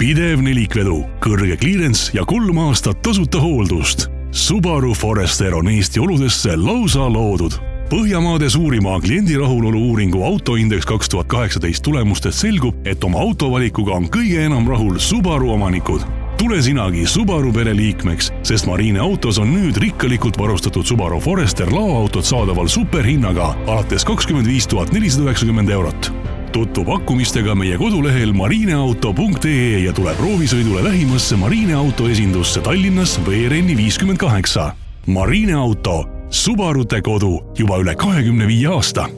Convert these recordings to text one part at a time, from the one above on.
pidev nelikvedu, kõrge clearance ja kolm aastat tasuta hooldust. Subaru Forester on Eesti oludesse lausa loodud Põhjamaade suurima kliendi rahulolu uuringu autoindeks kaks tuhat kaheksateist tulemustest selgub, et oma autovalikuga on kõige enam rahul Subaru omanikud. tule sinagi Subaru pereliikmeks, sest Marine autos on nüüd rikkalikult varustatud Subaru Forester laoautod saadaval superhinnaga alates kakskümmend viis tuhat nelisada üheksakümmend eurot tutvu pakkumistega meie kodulehel marineauto.ee ja tule proovisõidule lähimasse Marine auto esindusse Tallinnas Veerenni viiskümmend kaheksa. Marine auto, Subarute kodu juba üle kahekümne viie aasta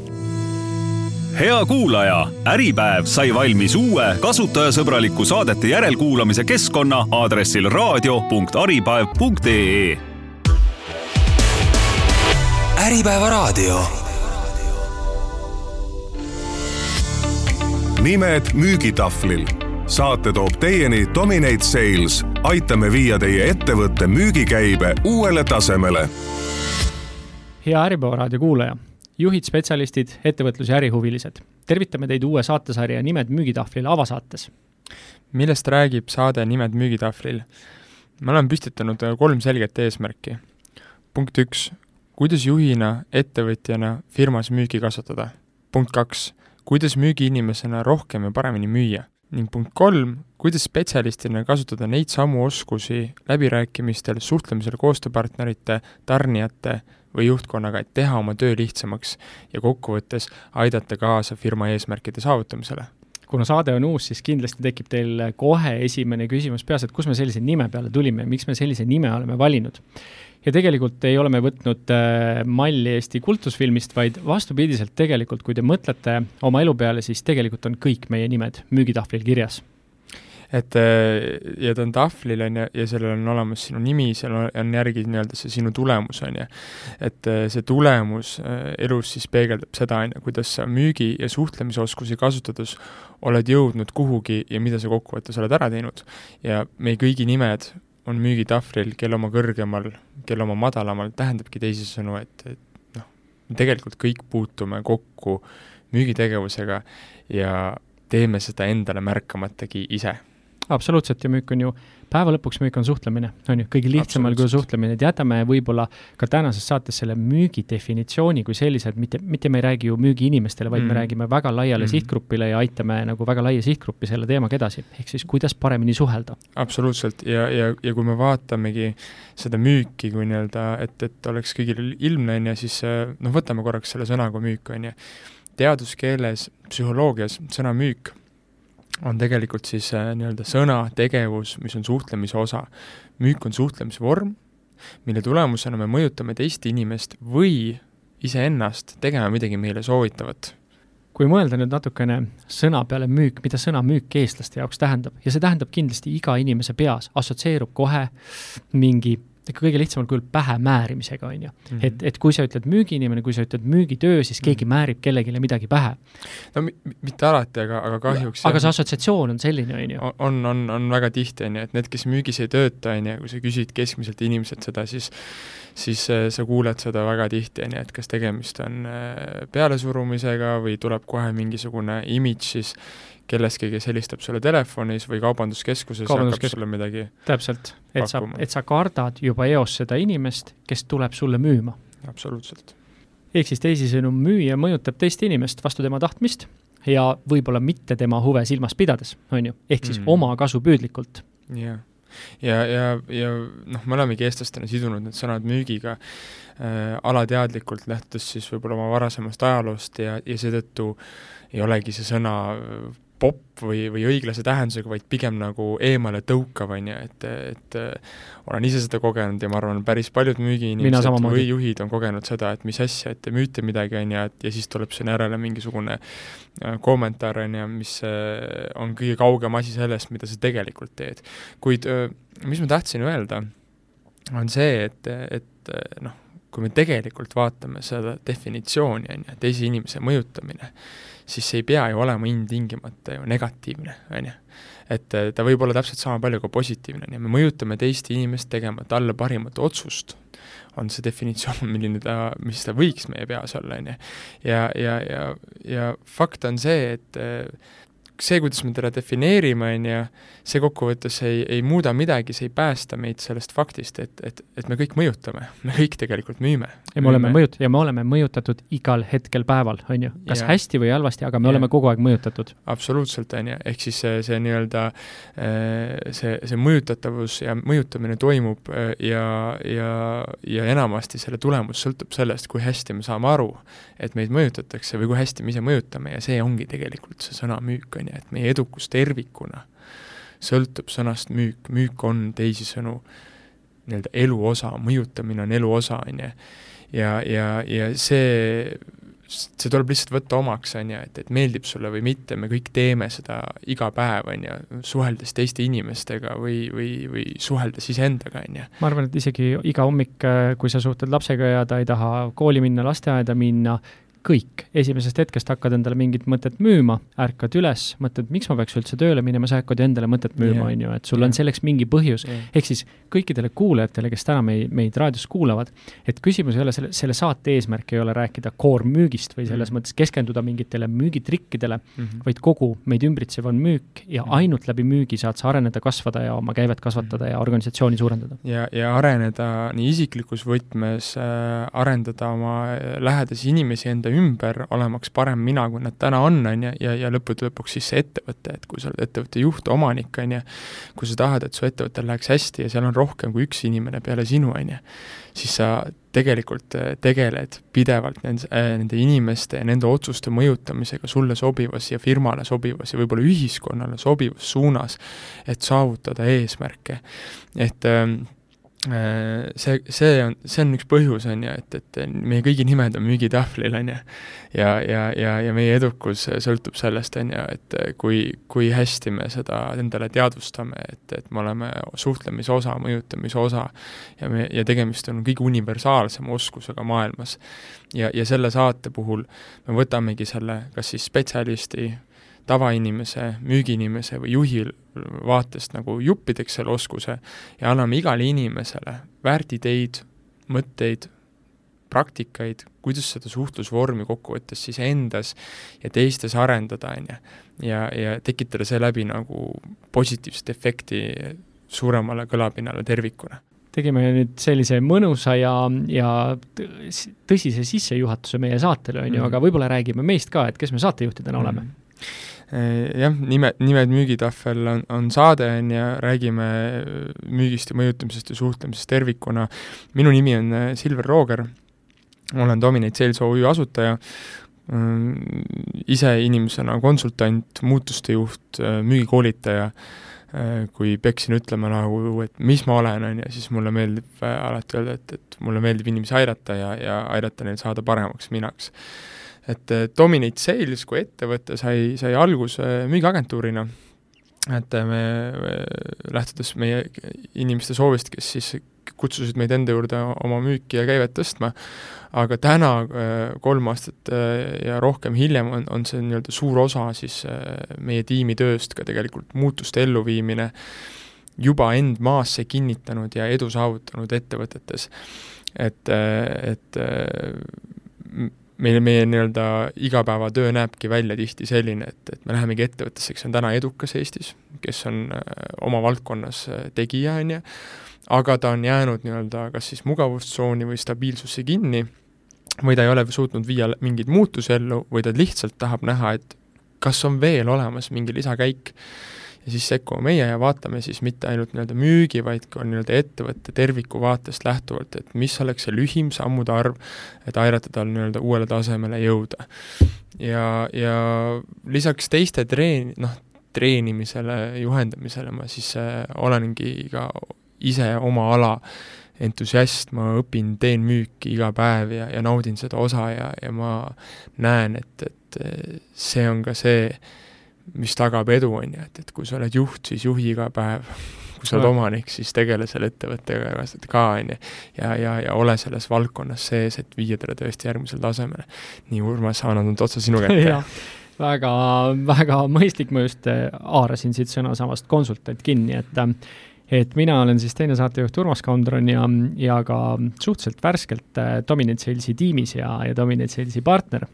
hea kuulaja, Äripäev sai valmis uue kasutajasõbraliku saadete järelkuulamise keskkonna aadressil raadio.aripäev.ee. Äripäeva raadio nimed müügitahvlil. saate toob teieni Dominate Sales. aitame viia teie ettevõtte müügikäibe uuele tasemele. hea Äripäeva raadio kuulaja, juhid, spetsialistid, ettevõtlus ja ärihuvilised. tervitame teid uue saatesarja Nimed müügitahvlil avasaates. millest räägib saade Nimed müügitahvlil? me oleme püstitanud kolm selget eesmärki. punkt üks, kuidas juhina, ettevõtjana firmas müüki kasvatada. punkt kaks kuidas müügiinimesena rohkem ja paremini müüa. ning punkt kolm, kuidas spetsialistina kasutada neid samu oskusi läbirääkimistel, suhtlemisel koostööpartnerite, tarnijate või juhtkonnaga, et teha oma töö lihtsamaks ja kokkuvõttes aidata kaasa firma eesmärkide saavutamisele kuna saade on uus, siis kindlasti tekib teil kohe esimene küsimus peas, et kus me sellise nime peale tulime miks me sellise nime oleme valinud. Ja tegelikult ei ole me võtnud äh, malli Eesti kultusfilmist, vaid vastupidiselt tegelikult, kui te mõtlete oma elu peale, siis tegelikult on kõik meie nimed müügitahvlil kirjas et äh, ja ta on tahvlil, on ju, ja sellel on olemas sinu nimi, seal on, on järgi nii-öelda see sinu tulemus, on ju. et äh, see tulemus elus siis peegeldab seda, on ju, kuidas sa müügi- ja suhtlemisoskusi kasutades oled jõudnud kuhugi ja mida sa kokkuvõttes oled ära teinud. ja meie kõigi nimed on müügitahvlil, kel oma kõrgemal, kel oma madalamal, tähendabki teisisõnu, et, et noh, tegelikult kõik puutume kokku müügitegevusega ja teeme seda endale märkamatagi ise. Absoluutselt ja müük on ju päeva lõpuks müük on suhtlemine, on ju, kõige lihtsamal kujul suhtlemine, et jätame võib-olla ka tänases saates selle müügi definitsiooni kui sellise, et mitte, mitte me ei räägi ju müügiinimestele, vaid mm. me räägime väga laiale mm. sihtgrupile ja aitame nagu väga laia sihtgruppi selle teemaga edasi, ehk siis kuidas paremini suhelda. absoluutselt ja, ja, ja kui me vaatamegi seda müüki kui nii-öelda, et, et oleks kõigile ilmne, on ju, siis noh, võtame korraks selle sõna kui müük, on ju. teaduskeeles, psühholoogias sõna müük on tegelikult siis äh, nii-öelda sõna, tegevus, mis on suhtlemise osa. müük on suhtlemise vorm, mille tulemusena me mõjutame teist inimest või iseennast tegema midagi meile soovitavat kui mõelda nüüd natukene sõna peale müük, mida sõna müük eestlaste jaoks tähendab ja see tähendab kindlasti iga inimese peas, assotsieerub kohe mingi ikka kõige lihtsamal kujul pähe määrimisega, on ju. Mhm. et, et kui sa ütled müügiinimene, kui sa ütled müügitöö, siis keegi mm -hmm. määrib kellelegi midagi pähe. no mitte alati, aga, aga kahjuks aga see assotsiatsioon on selline, on ju? on, on, on väga tihti, on ju, et need, kes müügis ei tööta, on ju, kui sa küsid keskmiselt inimeselt seda, siis siis äh, sa kuuled seda väga tihti, on ju, et kas tegemist on äh, pealesurumisega või tuleb kohe mingisugune imidž siis kellestki, kes helistab sulle telefonis või kaubanduskeskuses Kaubandus hakkab sulle midagi täpselt, et sa, et sa kardad juba eos seda inimest, kes tuleb sulle müüma. absoluutselt. ehk siis teisisõnu, müüja mõjutab teist inimest vastu tema tahtmist ja võib-olla mitte tema huve silmas pidades, on ju, ehk siis mm. oma kasu püüdlikult. jah, ja, ja, ja, ja noh, me olemegi eestlastena sidunud need sõnad müügiga äh, alateadlikult, lähtudes siis võib-olla oma varasemast ajaloost ja, ja seetõttu ei olegi see sõna popp või, või õiglase tähendusega, vaid pigem nagu eemale tõukav, on ju, et, et olen ise seda kogenud ja ma arvan, päris paljud müügiinimesed või juhid on kogenud seda, et mis asja, et te müüte midagi, on ju, et ja siis tuleb sinna järele mingisugune äh, kommentaar, on ju, mis äh, on kõige kaugem asi sellest, mida sa tegelikult teed. kuid äh, mis ma tahtsin öelda, on see, et, et noh, kui me tegelikult vaatame seda definitsiooni, on ju, teise inimese mõjutamine, siis see ei pea ju olema ilmtingimata ju negatiivne, on ju. et äh, ta võib olla täpselt sama palju ka positiivne, nii et me mõjutame teist inimest tegema talle parimat otsust, on see definitsioon, milline ta, mis ta võiks meie peas olla, on ju. ja, ja, ja, ja fakt on see, et äh, see, kuidas me teda defineerime, on ju, see kokkuvõttes ei, ei muuda midagi, see ei päästa meid sellest faktist, et, et, et me kõik mõjutame, me kõik tegelikult müüme. ja me oleme mõjut- ja me oleme mõjutatud igal hetkel päeval, on ju, kas ja. hästi või halvasti, aga me ja. oleme kogu aeg mõjutatud. absoluutselt, on ju, ehk siis see, see nii-öelda see, see mõjutatavus ja mõjutamine toimub ja, ja, ja enamasti selle tulemus sõltub sellest, kui hästi me saame aru, et meid mõjutatakse või kui hästi me ise mõjutame ja see ongi tegelikult see sõna müük, on ju, et meie edukus tervikuna sõltub sõnast müük, müük on teisisõnu nii-öelda elu osa, mõjutamine on elu osa, on ju. ja, ja, ja see, see tuleb lihtsalt võtta omaks, on ju, et, et meeldib sulle või mitte, me kõik teeme seda iga päev, on ju, suheldes teiste inimestega või, või, või suheldes iseendaga, on ju. ma arvan, et isegi iga hommik, kui sa suhtled lapsega ja ta ei taha kooli minna, lasteaeda minna, kõik, esimesest hetkest hakkad endale mingit mõtet müüma, ärkad üles, mõtled, miks ma peaks üldse tööle minema, sa hakkad ju endale mõtet müüma, on ju, et sul yeah. on selleks mingi põhjus yeah.. ehk siis kõikidele kuulajatele, kes täna meid, meid raadios kuulavad, et küsimus ei ole selle, selle saate eesmärk ei ole rääkida koormüügist või selles mm -hmm. mõttes keskenduda mingitele müügitrikkidele mm, -hmm. vaid kogu meid ümbritsev on müük ja mm -hmm. ainult läbi müügi saad sa areneda, kasvada ja oma käivet kasvatada ja organisatsiooni suurendada. ja, ja areneda nii isiklikus võtmes äh,, arendada oma lähedasi inimesi enda ümber, olemaks parem mina, kui nad täna on, on ju, ja, ja lõppude lõpuks siis see ettevõte, et kui sa oled ettevõtte juht, omanik, on ju, kui sa tahad, et su ettevõttel läheks hästi ja seal on rohkem kui üks inimene peale sinu, on ju, siis sa tegelikult äh, tegeled pidevalt nende, äh, nende inimeste ja nende otsuste mõjutamisega sulle sobivas ja firmale sobivas ja võib-olla ühiskonnale sobivas suunas, et saavutada eesmärke. et ähm, Äh, see, see on, see on üks põhjus, on ju, et, et meie kõigi nimed on müügitahvlil, on ju. ja, ja, ja, ja meie edukus sõltub sellest, on ju, et kui, kui hästi me seda endale teadvustame, et, et me oleme suhtlemise osa, mõjutamise osa ja me, ja tegemist on kõige universaalsema oskusega maailmas. ja, ja selle saate puhul me võtamegi selle kas siis spetsialisti, tavainimese, müügiinimese või juhi vaatest nagu juppideks selle oskuse ja anname igale inimesele väärtideid, mõtteid, praktikaid, kuidas seda suhtlusvormi kokkuvõttes siis endas ja teistes arendada, on ju. ja, ja tekitada seeläbi nagu positiivset efekti suuremale kõlapinnale tervikuna tegime nüüd sellise mõnusa ja, ja tõsise sissejuhatuse meie saatele, on ju, mm. aga võib-olla räägime meist ka, et kes me saatejuhtidena mm. oleme jah, nime, nimed Müügitahvel on, on saade, on ju, räägime müügist ja mõjutamisest ja suhtlemisest tervikuna. minu nimi on äh, Silver Rooger, olen Dominate Sales OÜ asutaja, ise inimesena konsultant, muutuste juht, müügikoolitaja, kui peaksin ütlema nagu, et mis ma olen, on ju, siis mulle meeldib alati öelda, et, et mulle meeldib inimesi aidata ja, ja aidata neil saada paremaks minaks et Dominate Sales kui ettevõte sai, sai alguse müügiagentuurina, et me, me lähtudes meie inimeste soovist, kes siis kutsusid meid enda juurde oma müüki ja käivet tõstma, aga täna, kolm aastat ja rohkem hiljem, on, on see nii-öelda suur osa siis meie tiimi tööst ka tegelikult muutuste elluviimine juba end maasse kinnitanud ja edu saavutanud ettevõtetes. et, et meil, meie nii-öelda igapäevatöö näebki välja tihti selline, et, et me lähemegi ettevõttesse, kes on täna edukas Eestis, kes on äh, oma valdkonnas äh, tegija, on ju, aga ta on jäänud nii-öelda kas siis mugavustsooni või stabiilsusse kinni või ta ei ole suutnud viia mingeid muutusi ellu või ta lihtsalt tahab näha, et kas on veel olemas mingi lisakäik ja siis sekkume meie ja vaatame siis mitte ainult nii-öelda müügi, vaid ka nii-öelda ettevõtte terviku vaatest lähtuvalt, et mis oleks see lühim sammude arv, et aidata tal nii-öelda uuele tasemele jõuda. ja, ja lisaks teiste treen-, noh, treenimisele, juhendamisele ma siis äh, olengi ka ise oma ala entusiast, ma õpin, teen müüki iga päev ja, ja naudin seda osa ja, ja ma näen, et, et see on ka see, mis tagab edu, on ju, et, et kui sa oled juht, siis juhi iga päev, kui sa oled omanik, siis tegele selle ettevõttega ka, on ju, ja, ja, ja ole selles valdkonnas sees, et viia teda tõesti järgmisele tasemele. nii, Urmas, annan nüüd otsa sinu kätte. Väga, väga mõistlik, ma just äh, haarasin siit sõnasamast konsultant kinni, et äh, et mina olen siis teine saatejuht Urmas Kaundron ja, ja ka suhteliselt värskelt äh, Dominant Salesi tiimis ja, ja Dominant Salesi partner.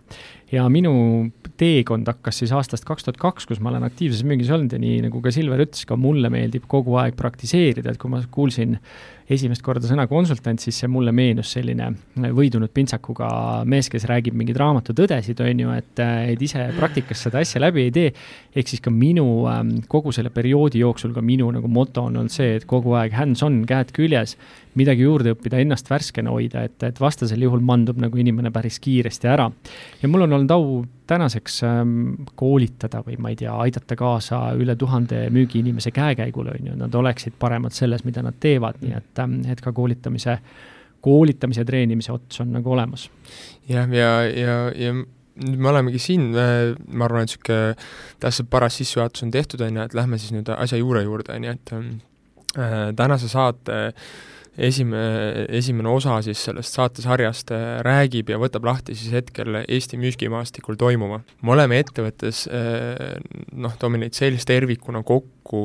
Ja minu teekond hakkas siis aastast kaks tuhat kaks, kus ma olen aktiivses müügis olnud ja nii nagu ka Silver ütles, ka mulle meeldib kogu aeg praktiseerida, et kui ma kuulsin esimest korda sõna konsultant, siis see mulle meenus selline võidunud pintsakuga mees, kes räägib mingeid raamatutõdesid, on ju, et, et ise praktikas seda asja läbi ei tee. ehk siis ka minu ähm, kogu selle perioodi jooksul ka minu nagu moto on olnud see, et kogu aeg hands-on, käed küljes, midagi juurde õppida, ennast värskena hoida, et, et vastasel juhul mandub nagu inimene päris kiiresti ära. ja mul on olnud au tänaseks ähm, koolitada või ma ei tea, aidata kaasa üle tuhande müügiinimese käekäigule, on ju, nad oleksid paremad selles, mida nad teevad, nii et, ähm, et ka koolitamise, koolitamise, treenimise ots on nagu olemas. jah, ja, ja, ja, ja nüüd me olemegi siin, ma arvan, et niisugune täpselt paras sissejuhatus on tehtud, on ju, et lähme siis nüüd asja juure juurde, on ju, et äh, tänase saate äh, esime-, esimene osa siis sellest saatesarjast äh, räägib ja võtab lahti siis hetkel Eesti müügimaastikul toimuva. me oleme ettevõttes äh, noh, Dominate Sales tervikuna kokku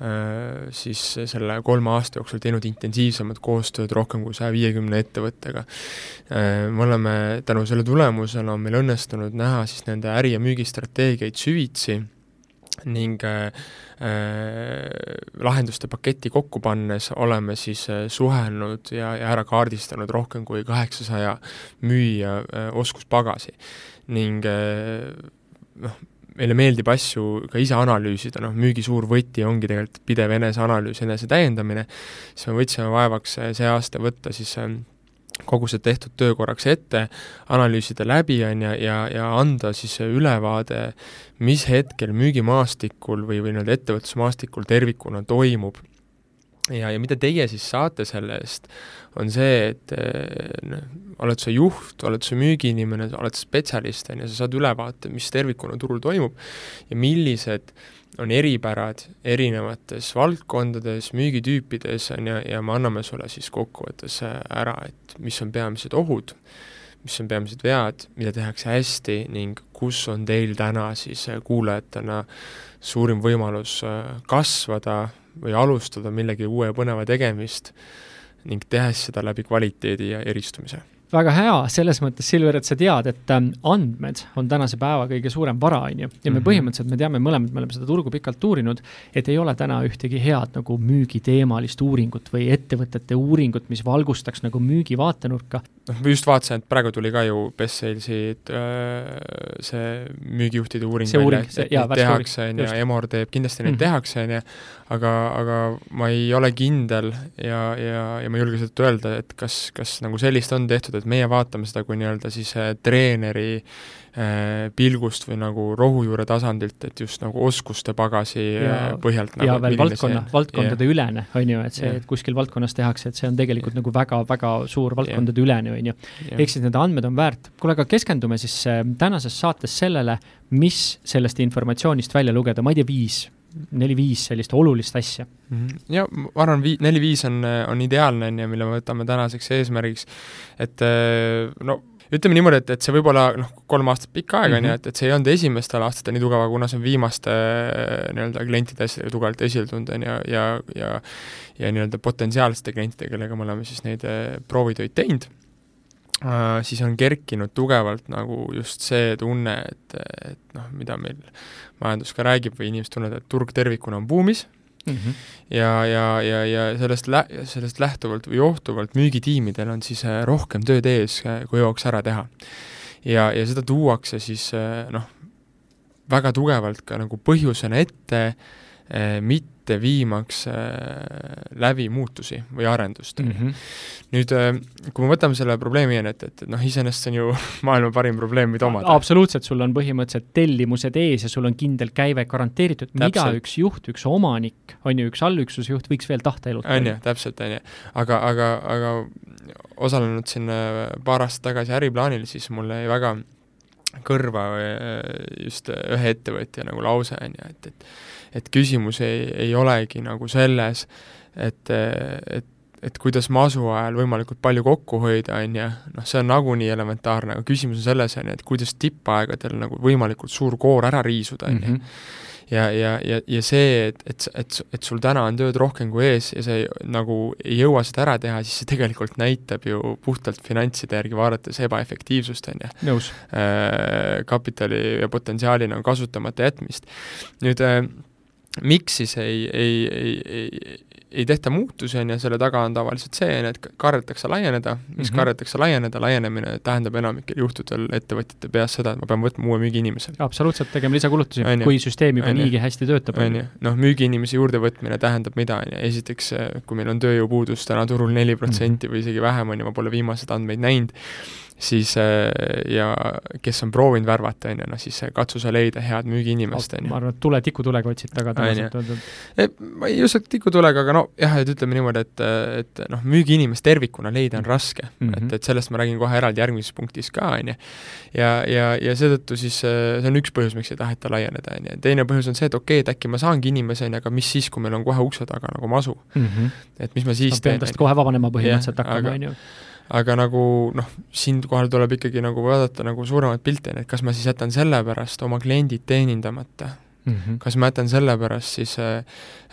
äh, siis selle kolme aasta jooksul teinud intensiivsemat koostööd rohkem kui saja viiekümne ettevõttega. Me oleme, tänu selle tulemusena on meil õnnestunud näha siis nende äri- ja müügistrateegiaid süvitsi ning äh, lahenduste paketti kokku pannes oleme siis äh, suhelnud ja, ja ära kaardistanud rohkem kui kaheksasaja müüja äh, oskuspagasi. ning äh, noh, meile meeldib asju ka ise analüüsida, noh müügi suur võti ongi tegelikult pidev eneseanalüüs, enesetäiendamine, siis me võtsime vaevaks äh, see aasta võtta siis äh, kogu see tehtud töö korraks ette, analüüsida läbi, on ju, ja, ja anda siis ülevaade, mis hetkel müügimaastikul või, või nii-öelda ettevõtlusmaastikul tervikuna toimub. ja, ja mida teie siis saate selle eest, on see, et noh, oled sa juht, oled sa müügiinimene, oled spetsialist, on ju, sa saad ülevaate, mis tervikuna turul toimub ja millised äh, on eripärad erinevates valdkondades, müügitüüpides, on ju, ja me anname sulle siis kokkuvõttes äh, ära, et mis on peamised ohud, mis on peamised vead, mida tehakse hästi ning kus on teil täna siis äh, kuulajatena suurim võimalus äh, kasvada või alustada millegi uue põneva tegemist ning tehes seda läbi kvaliteedi ja eristumise väga hea, selles mõttes, Silver, et sa tead, et ähm, andmed on tänase päeva kõige suurem vara, on ju. ja me mhm. põhimõtteliselt, me teame mõlemad, me oleme seda turgu pikalt uurinud, et ei ole täna ühtegi head nagu müügiteemalist uuringut või ettevõtete uuringut, mis valgustaks nagu müügi vaatenurka. noh, ma just vaatasin, et praegu tuli ka ju Best Salesilt äh, see müügijuhtide uuring see välja, et, neid tehakse, on ju, Emor teeb, kindlasti neid mm tehakse, on ju, aga, aga ma ei ole kindel ja, ja, ja ma ei julge seda öelda, et kas, kas nagu sellist on tehtud, et meie vaatame seda kui nii-öelda siis äh, treeneri äh, pilgust või nagu rohujuure tasandilt, et just nagu oskuste pagasi äh, ja, põhjalt nagu, ja veel valdkonna, valdkondade yeah. ülene, on ju, et see yeah., et kuskil valdkonnas tehakse, et see on tegelikult yeah. nagu väga-väga suur valdkondade yeah. ülene, on ju yeah.. ehk siis need andmed on väärt. kuule, aga keskendume siis tänases saates sellele, mis sellest informatsioonist välja lugeda, ma ei tea, viis neli-viis sellist olulist asja mm. -hmm. ja ma arvan, vii-, neli-viis on, on ideaalne, on ju, mille me võtame tänaseks eesmärgiks, et äh, no ütleme niimoodi, et, et see võib olla noh, kolm aastat pikk aeg, on ju, et, et see ei olnud esimestel aastatel nii tugev, aga kuna see on viimaste äh, nii-öelda klientide asjadega tugevalt esile tulnud, on ju, ja, ja ja, ja nii-öelda potentsiaalsete klientidega, kellega me oleme siis neid äh, proovitöid teinud siis on kerkinud tugevalt nagu just see tunne, et, et noh, mida meil majandus ka räägib või inimesed tunnevad, et turg tervikuna on buumis mm, -hmm. ja, ja, ja, ja sellest lä-, sellest lähtuvalt või johtuvalt müügitiimidel on siis äh, rohkem tööd ees, äh, kui jõuaks ära teha. ja, ja seda tuuakse siis noh, väga tugevalt ka nagu põhjusena ette äh, Mitte viimaks eh, läbi muutusi või arendust mm. -hmm. nüüd, eh, kui me võtame selle probleemi, et, et, noh, iseenesest see on ju maailma parim probleem, mida omada. absoluutselt, sul on põhimõtteliselt tellimused ees ja sul on kindel käive garanteeritud, mida üks juht, üks omanik, on ju, üks allüksusjuht võiks veel tahta elutada. on ju, täpselt, on ju. aga, aga, aga osalenud siin paar aastat tagasi äriplaanil, siis mul jäi väga kõrva just ühe ettevõtja nagu lause, on ju, et, et et küsimus ei, ei olegi nagu selles, et, et et kuidas masu ajal võimalikult palju kokku hoida, on ju, noh, see on nagunii elementaarne, aga küsimus on selles, on ju, et kuidas tippaegadel nagu võimalikult suur koor ära riisuda, on ju Mhm. ja, ja, ja, ja see, et, et, et, et sul täna on tööd rohkem kui ees ja sa ei, nagu ei jõua seda ära teha, siis see tegelikult näitab ju puhtalt finantside järgi vaadates ebaefektiivsust, on ju äh, kapitali ja potentsiaali nagu kasutamata jätmist. nüüd äh, miks siis ei, ei, ei, ei, ei tehta muutusi, on ju, selle taga on tavaliselt see, on ju, et kardetakse laieneda, miks mm Mhm. -hmm. kardetakse laieneda, laienemine tähendab enamikel juhtudel ettevõtjate peas seda, et ma pean võtma uue müügiinimese. absoluutselt, tegema lisakulutusi, kui süsteem juba niigi hästi töötab. on ju, noh, müügiinimese juurdevõtmine tähendab mida, on ju, esiteks kui meil on tööjõupuudus täna turul neli protsenti või isegi vähem, on ju, ma pole viimaseid andmeid näinud, siis äh, ja kes on proovinud värvata, on ju, noh siis katsu sa leida head müügiinimest, on ma ju. arvan, et tule tikutulega otsid taga tavaliselt öeldud. ma ei usu, et tikutulega, aga no jah, et ütleme niimoodi, et, et noh, müügiinimest tervikuna leida on raske mm, Mhm. -hmm. et, et sellest ma räägin kohe eraldi järgmises punktis ka, on ju. ja, ja, ja seetõttu siis äh, see on üks põhjus, miks ei taheta laieneda, on ju, teine põhjus on see, et okei okay,, et äkki ma saangi inimese, on ju, aga mis siis, kui meil on kohe ukse taga nagu masu, et mis ma siis ma teen, ju. kohe vabanema põhimõtteliselt hakkama, aga- on ju. Aga nagu noh, siinkohal tuleb ikkagi nagu vaadata nagu suuremat pilti, et kas ma siis jätan selle pärast oma kliendid teenindamata, Mhm. kas ma jätan selle pärast siis äh,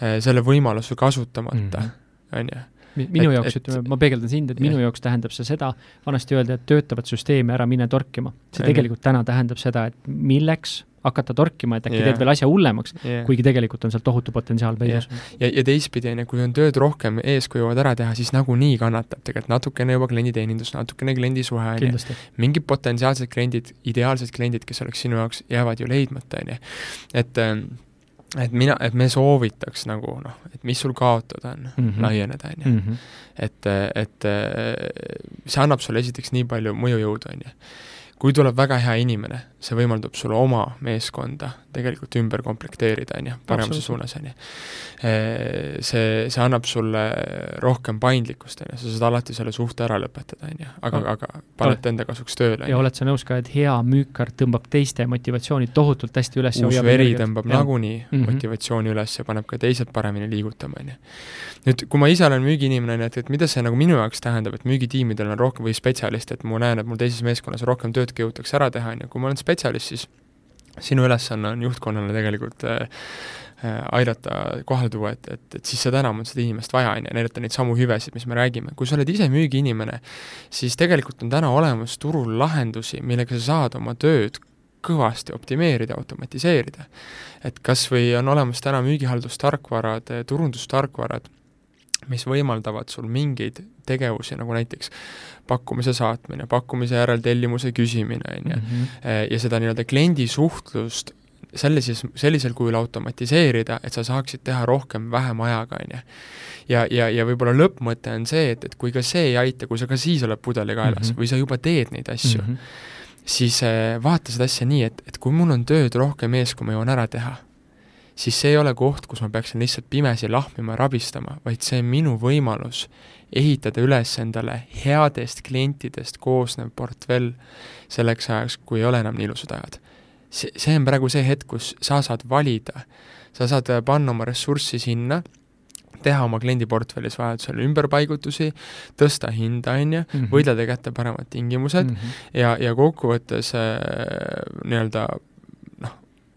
äh, selle võimaluse kasutamata Mhm. on ju. Mi- minu Et- jaoks, ütleme, ma peegeldan sind, et minu jaoks tähendab see seda, vanasti öeldi, et töötavat süsteemi ära mine torkima. see ju. tegelikult täna tähendab seda, et milleks hakata torkima, et äkki Jah. teed veel asja hullemaks, Yeah. kuigi tegelikult on seal tohutu potentsiaal peidus. ja, ja teistpidi, on ju, kui on tööd rohkem ees, kui jõuad ära teha, siis nagunii kannatab tegelikult natukene juba klienditeenindus, natukene kliendisuhe, on ju. mingid potentsiaalsed kliendid, ideaalsed kliendid, kes oleks sinu jaoks, jäävad ju leidmata, on ju. et ähm, et mina, et me soovitaks nagu noh, et mis sul kaotada on mm, Mhm. -hmm. laieneda, on ju. -hmm. et, et see annab sulle esiteks nii palju mõjujõudu, on ju. kui tuleb väga hea inimene, see võimaldab sulle oma meeskonda tegelikult ümber komplekteerida, on ju, Absoluutselt. suunas, on ju. See, see annab sulle rohkem paindlikkust, on ju, sa saad alati selle suhte ära lõpetada, on ju, aga, aga paned enda kasuks tööle, ja oled sa nõus ka, et hea müükar tõmbab teiste motivatsiooni tohutult hästi üles uus veri tõmbab nagunii Mhm. motivatsiooni üles ja paneb ka teised paremini liigutama, on ju. nüüd, kui ma ise olen müügiinimene, on ju, et, et mida see nagu minu jaoks tähendab, et müügitiimidel on rohkem või spetsialist, et ma näen, et mul teises meeskonnas on rohkem tööd jõutakse ära teha, on ju, kui ma olen spetsialist, siis sinu ülesanne on juhtkonnale tegelikult äh, äh, aidata kohale tuua, et, et, et siis seda enam on seda inimest vaja, on ju, näidata neid samu hüvesid, mis me räägime. kui sa oled ise müügiinimene, siis tegelikult on täna olemas turul lahendusi, millega sa saad oma tööd kõvasti optimeerida, automatiseerida. et kas või on olemas täna müügihaldustarkvarad, turundustarkvarad, mis võimaldavad sul mingeid tegevusi, nagu näiteks pakkumise saatmine, pakkumise järel tellimuse küsimine, on ju, Mhm. ja seda nii-öelda kliendi suhtlust sellises, sellisel kujul automatiseerida, et sa saaksid teha rohkem vähem ajaga, on ju. ja, ja, ja võib-olla lõppmõte on see, et, et kui ka see ei aita, kui sa ka siis oled pudelikaelas mm. -hmm. või sa juba teed neid asju mm. -hmm. siis äh, vaata seda asja nii, et, et kui mul on tööd rohkem ees, kui ma jõuan ära teha, siis see ei ole koht, kus ma peaksin lihtsalt pimesi lahmima ja rabistama, vaid see on minu võimalus ehitada üles endale headest klientidest koosnev portfell selleks ajaks, kui ei ole enam nii ilusad ajad. see, see on praegu see hetk, kus sa saad valida, sa saad äh, panna oma ressurssi sinna, teha oma kliendi portfellis vajadusel ümberpaigutusi, tõsta hinda, on ju, Mhm. võidelda kätte paremad tingimused Mhm. ja, ja kokkuvõttes äh, nii-öelda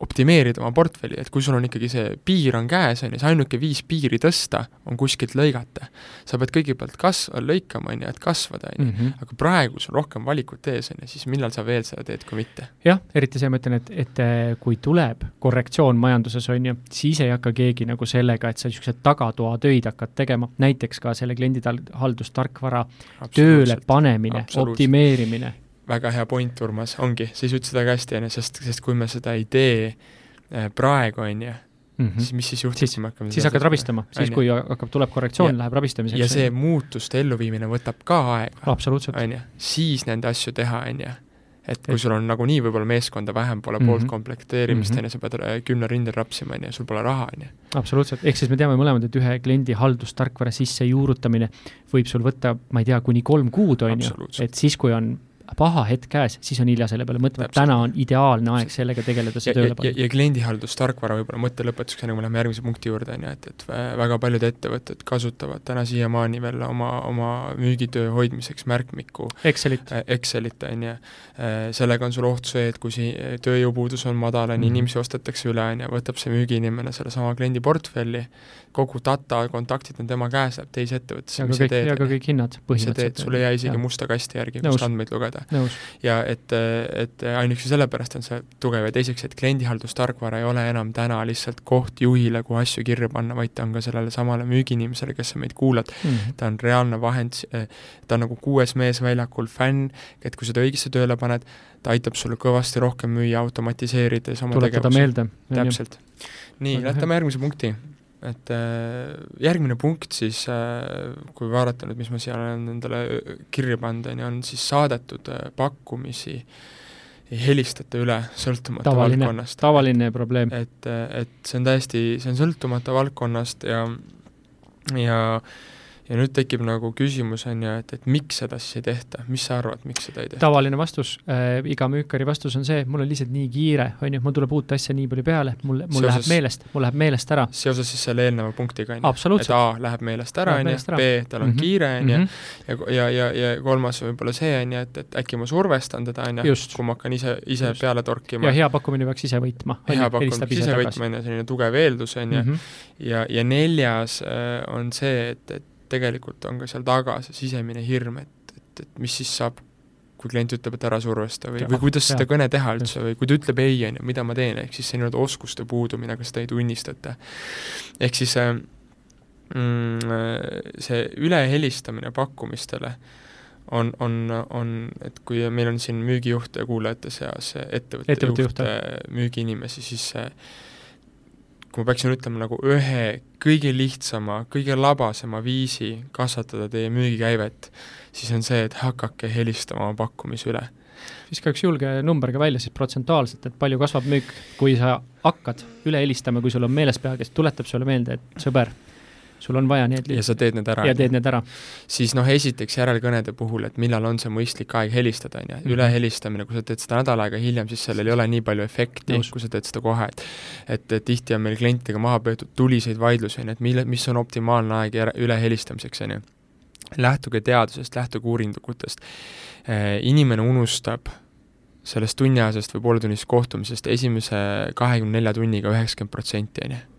optimeerida oma portfelli, et kui sul on ikkagi see piir on käes, on ju, see ainuke viis piiri tõsta on kuskilt lõigata. sa pead kõigepealt kas-, lõikama, on ju, et kasvada, on ju, Mhm. aga praegu sul rohkem valikut ees, on ju, siis millal sa veel seda teed, kui mitte. jah, eriti see, ma ütlen, et, et eh, kui tuleb korrektsioon majanduses, on ju, siis ei hakka keegi nagu sellega, et sa niisuguseid tagatoatöid hakkad tegema, näiteks ka selle kliendihaldustarkvara tööle panemine, optimeerimine. Väga hea point, Urmas, ongi, sa just ütlesid väga hästi, on ju, sest, sest kui me seda ei tee äh, praegu, on ju, siis mis siis juhtub, Mhm. Kui me hakkame siis hakkad rabistama, siis kui hakkab, tuleb korrektsioon, Ja- läheb rabistamiseks. ja see muutuste elluviimine võtab ka aega, absoluutselt, on ju, siis nende asju teha, on ju. et kui Et- sul on nagunii võib-olla meeskonda vähem, pole Mhm. poolt komplekteerimist, Mhm. on ju, sa pead kümne rindel rapsima, on ju, sul pole raha, on ju. absoluutselt, ehk siis me teame mõlemad, et ühe kliendi haldustarkvara sisse juurutamine võib sul võtta, ma ei tea, kuni kolm kuud, on ju, et siis, kui on paha hetk käes, siis on hilja selle peale mõtlema, et täna on ideaalne aeg sellega tegeleda, see tööle panna. ja, ja kliendihaldustarkvara võib-olla mõtte lõpetuseks, enne kui me läheme järgmise punkti juurde, on ju, et, et väga paljud ettevõtted kasutavad täna siiamaani veel oma, oma müügitöö hoidmiseks märkmikku Excelit, äh, Excelit, on ju. Äh, sellega on sul oht see, et kui si-, tööjõupuudus on madal, on ju, mhm. inimesi ostetakse üle, on ju, võtab see müügiinimene sellesama kliendi portfelli, kogu data, kontaktid on tema käes, läheb teise ettevõttesse, mis sa teed? ja ka kõik hinnad põhimõtteliselt. sul ei jää isegi ja. musta kasti järgi, kust andmeid lugeda. ja et, et ainuüksi sellepärast on see tugev ja teiseks, et kliendihaldustarkvara ei ole enam täna lihtsalt koht juhile, kuhu asju kirja panna, vaid ta on ka sellele samale müügiinimesele, kes sa meid kuulad mm, -hmm. ta on reaalne vahend, ta on nagu kuues mees väljakul, fänn, et kui seda õigesse tööle paned, ta aitab sulle kõvasti rohkem müüa, automatiseerides oma tuletada meelde. täpselt. nii, lähme järgmise punkti et äh, järgmine punkt siis, äh, kui vaadata nüüd, mis ma siia olen endale kirja pannud, on ju, on siis saadetud äh, pakkumisi ei helistata üle, sõltumata tavaline, valdkonnast. tavaline probleem. et, et see on täiesti, see on sõltumata valdkonnast ja, ja ja nüüd tekib nagu küsimus, on ju, et, et miks seda siis ei tehta, mis sa arvad, miks seda ei tehta? tavaline vastus äh,, iga müükari vastus on see, mul on lihtsalt nii kiire, on ju, mul tuleb uut asja nii palju peale, mul, mul seoses, läheb meelest, mul läheb meelest ära. seoses siis selle eelneva punktiga, on ju? et A läheb meelest ära, on ju, B, tal on mm -hmm. kiire, on ju, mhm. ja, ja, ja, ja kolmas võib-olla see, on ju, et, et äkki ma survestan teda, on ju, kui ma hakkan ise, ise Just. peale torkima. ja hea pakkumine peaks ise võitma. hea pakkumine peaks ise võitma, on ju, selline tugev eeldus, on ju, mhm. ja, ja neljas äh, on see, et, et tegelikult on ka seal taga see sisemine hirm, et, et, et mis siis saab, kui klient ütleb, et ära survesta või, või kuidas seda kõne teha üldse või kui ta ütleb ei, on ju, mida ma teen, ehk siis see nii-öelda oskuste puudumine, aga seda ei tunnistata. ehk siis äh, mm, see ülehelistamine pakkumistele on, on, on, et kui meil on siin müügijuhte kuulajate seas ettevõtte, ettevõtte juhte, müügiinimesi, siis see kui ma peaksin ütlema nagu ühe kõige lihtsama, kõige labasema viisi kasvatada teie müügikäivet, siis on see, et hakake helistama oma pakkumise üle. viska üks julge number ka välja siis protsentuaalselt, et palju kasvab müük, kui sa hakkad üle helistama, kui sul on meeles pea, kes tuletab sulle meelde, et sõber sul on vaja need ja sa teed need ära. ja teed need ära. siis noh, esiteks järelkõnede puhul, et millal on see mõistlik aeg helistada, on ju, mhm. ülehelistamine, kui sa teed seda nädal aega hiljem, siis sellel ei ole nii palju efekti, kui sa teed seda kohe, et et, tihti on meil klientidega maha peetud tuliseid vaidlusi, on ju, et mille, mis on optimaalne aeg ülehelistamiseks, on ju. lähtuge teadusest, lähtuge uuringutest eh,, inimene unustab sellest tunniajasest või pooletunnisest kohtumisest esimese kahekümne nelja tunniga üheksakümmend protsenti, on ju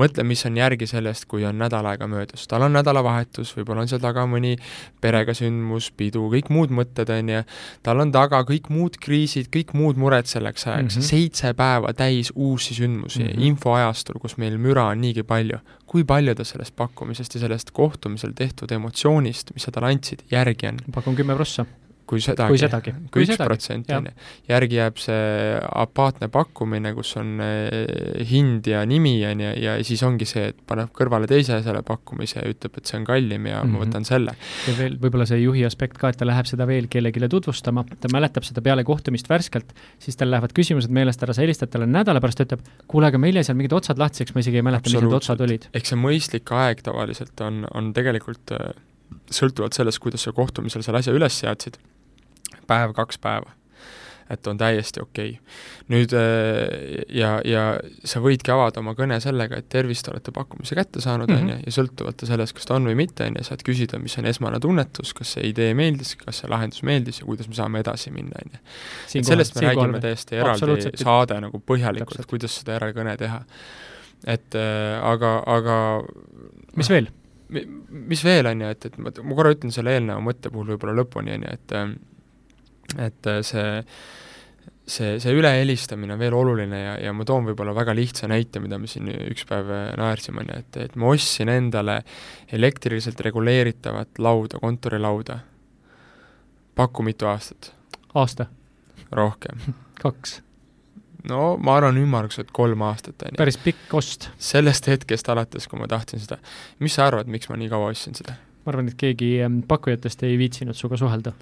mõtle, mis on järgi sellest, kui on nädal aega möödas. tal on nädalavahetus, võib-olla on seal taga mõni perega sündmus, pidu, kõik muud mõtted, on ju, tal on taga kõik muud kriisid, kõik muud mured selleks ajaks mm, -hmm. seitse päeva täis uusi sündmusi mm, -hmm. infoajastul, kus meil müra on niigi palju. kui palju ta sellest pakkumisest ja sellest kohtumisel tehtud emotsioonist, mis sa talle andsid, järgi on? pakun kümme prossa kui sedagi, kui sedagi, kui üks protsent, on ju. järgi jääb see apaatne pakkumine, kus on eh, hind ja nimi, on ju, ja siis ongi see, et paneb kõrvale teise selle pakkumise ja ütleb, et see on kallim ja mm -hmm. ma mhm. võtan selle. ja veel võib-olla see juhi aspekt ka, et ta läheb seda veel kellelegi tutvustama, ta mäletab seda peale kohtumist värskelt, siis tal lähevad küsimused meelest ära, sa helistad talle nädala pärast, ta ütleb, kuule, aga meil jäi seal mingid otsad lahtiseks, ma isegi ei mäleta, mis need otsad olid. ehk see mõistlik aeg tavaliselt on, on tegelikult äh, sõltuvalt sellest, kuidas sa kohtumisel selle asja üles seadsid päev, kaks päeva. et on täiesti okei okay.. nüüd äh, ja, ja sa võidki avada oma kõne sellega, et tervist, olete pakkumise kätte saanud, on ju, ja sõltuvalt sellest, kas ta on või mitte, on ju, saad küsida, mis on esmane tunnetus, kas see idee meeldis, kas see lahendus meeldis ja kuidas me saame edasi minna, on ju. et sellest me räägime täiesti eraldi saade nagu põhjalikult, kuidas seda järelkõne teha. et äh, aga, aga mis veel? mis veel, on ju, et, et ma, ma korra ütlen selle eelneva mõtte puhul võib-olla lõpuni, on ju, et äh, et äh, see see, see ülehelistamine on veel oluline ja, ja ma toon võib-olla väga lihtsa näite, mida me siin üks päev äh, naersime, on ju, et, et ma ostsin endale elektriliselt reguleeritavat lauda, kontorilauda. paku mitu aastat? aasta? rohkem kaks? no ma arvan ümmarguselt kolm aastat, on ju. päris pikk ost. sellest hetkest alates, kui ma tahtsin seda. mis sa arvad, miks ma nii kaua ostsin seda? ma arvan, et keegi ähm, pakkujatest ei viitsinud sinuga suhelda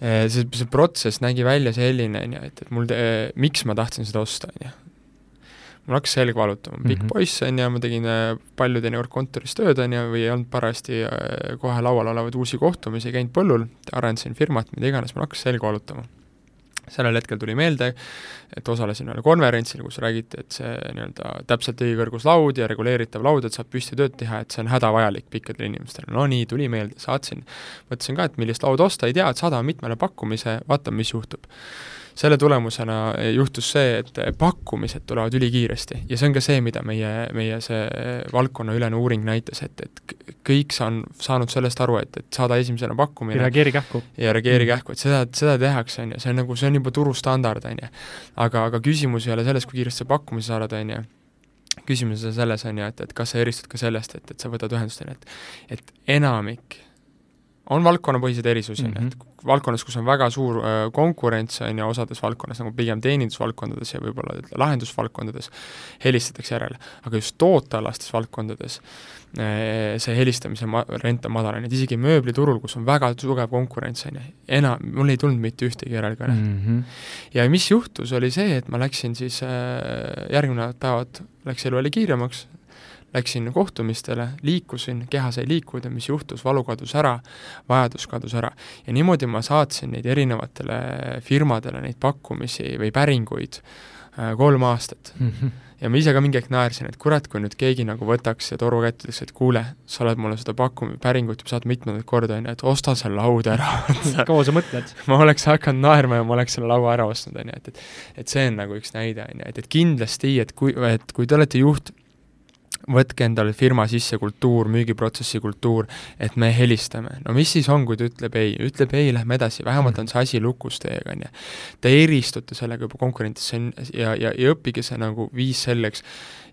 see, see protsess nägi välja selline, on ju, et, et mul, miks ma tahtsin seda osta, on ju. mul hakkas selg valutama, pikk mm -hmm. poiss, on ju, ma tegin äh, palju teinekord kontoris tööd, on ju, või ei olnud parajasti äh, kohe laual olevaid uusi kohtumisi, käinud põllul, arendasin firmat, mida iganes, mul hakkas selg valutama sellel hetkel tuli meelde, et osalesin ühel konverentsil, kus räägiti, et see nii-öelda täpselt õigekõrgus laud ja reguleeritav laud, et saab püsti tööd teha, et see on hädavajalik pikkadele inimestele. no nii, tuli meelde, saatsin, mõtlesin ka, et millist lauda osta, ei tea, et saadame mitmele pakkumise, vaatame, mis juhtub selle tulemusena juhtus see, et pakkumised tulevad ülikiiresti ja see on ka see, mida meie, meie see valdkonnaülene uuring näitas, et, et kõik saan, saanud sellest aru, et, et saada esimesena pakkumine ja reageeri kähku. ja reageeri mm. kähku, et seda, seda tehakse, on ju, see on nagu, see on juba turustandard, on ju. aga, aga küsimus ei ole selles, kui kiiresti sa pakkumise saad, on ju küsimus on selles, on ju, et, et kas sa eristud ka sellest, et, et sa võtad ühendust, on ju, et et enamik on valdkonnapõhiseid erisusi, on ju, et mhm. valdkonnas, kus on väga suur äh, konkurents, on ju, osades valdkonnas, nagu pigem teenindusvaldkondades ja võib-olla lahendusvaldkondades, helistatakse järele. aga just tootealastes valdkondades äh, see helistamise ma-, rent on madal, on ju, et isegi mööbliturul, kus on väga tugev konkurents, on ju, enam, mul ei tulnud mitte ühtegi järelkõne mm. -hmm. ja mis juhtus, oli see, et ma läksin siis äh, järgnevad päevad, läks elu jälle kiiremaks, läksin kohtumistele, liikusin, keha sai liikuda, mis juhtus, valu kadus ära, vajadus kadus ära. ja niimoodi ma saatsin neid erinevatele firmadele neid pakkumisi või päringuid äh, kolm aastat mm. -hmm. ja ma ise ka mingi hetk naersin, et kurat, kui nüüd keegi nagu võtaks ja toru kätte ütleks, et kuule, sa oled mulle seda pakkum-, päringut juba saatnud mitmendat korda, on ju, et osta see laud ära kaua sa mõtled? ma oleks hakanud naerma ja ma oleks selle laua ära ostnud, on ju, et, et et see on nagu üks näide, on ju, et, et kindlasti, et kui, et kui te olete juht, võtke endale firma sisse kultuur, müügiprotsessi kultuur, et me helistame. no mis siis on, kui ta ütleb ei, ütleb ei, lähme edasi, vähemalt on see asi lukus teiega, on ju. Te eristute sellega juba konkurentidest, see on ja, ja, ja õppige see nagu viis selleks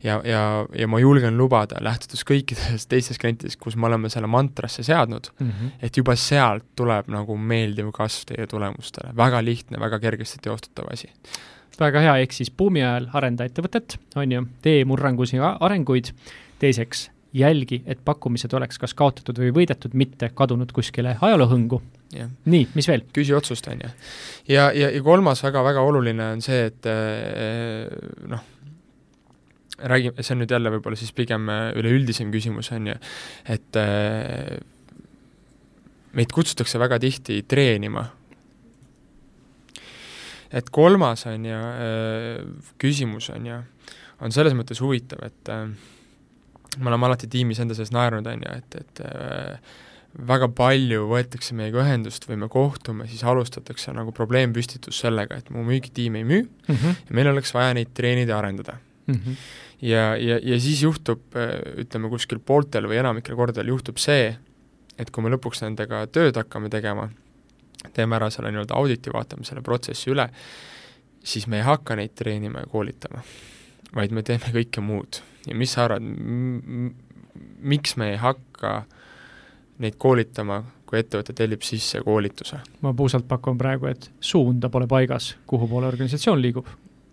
ja, ja, ja ma julgen lubada, lähtudes kõikidest teistest klientidest, kus me oleme selle mantrasse seadnud mm, -hmm. et juba sealt tuleb nagu meeldiv kasv teie tulemustele, väga lihtne, väga kergesti teostatav asi väga hea, ehk siis buumi ajal arenda ettevõtet, on ju, tee murrangusi arenguid, teiseks jälgi, et pakkumised oleks kas kaotatud või võidetud, mitte kadunud kuskile ajaloohõngu. nii, mis veel? küsi otsust, on ju. ja, ja, ja kolmas väga-väga oluline on see, et eh, noh, räägime, see on nüüd jälle võib-olla siis pigem eh, üleüldisem küsimus, on ju, et eh, meid kutsutakse väga tihti treenima et kolmas on ju äh, küsimus on ju, on selles mõttes huvitav, et äh, me oleme alati tiimis enda sees naernud, on ju, et, et äh, väga palju võetakse meiega ühendust või me kohtume, siis alustatakse nagu probleempüstitus sellega, et mu müügitiim ei müü mm -hmm. ja meil oleks vaja neid treenida ja arendada mm. -hmm. ja, ja, ja siis juhtub, ütleme kuskil pooltel või enamikel kordadel juhtub see, et kui me lõpuks nendega tööd hakkame tegema, teeme ära selle nii-öelda auditi, vaatame selle protsessi üle, siis me ei hakka neid treenima ja koolitama, vaid me teeme kõike muud. ja mis sa arvad, miks me ei hakka neid koolitama, kui ettevõte tellib sisse koolituse? ma puusalt pakun praegu, et suunda pole paigas, kuhu poole organisatsioon liigub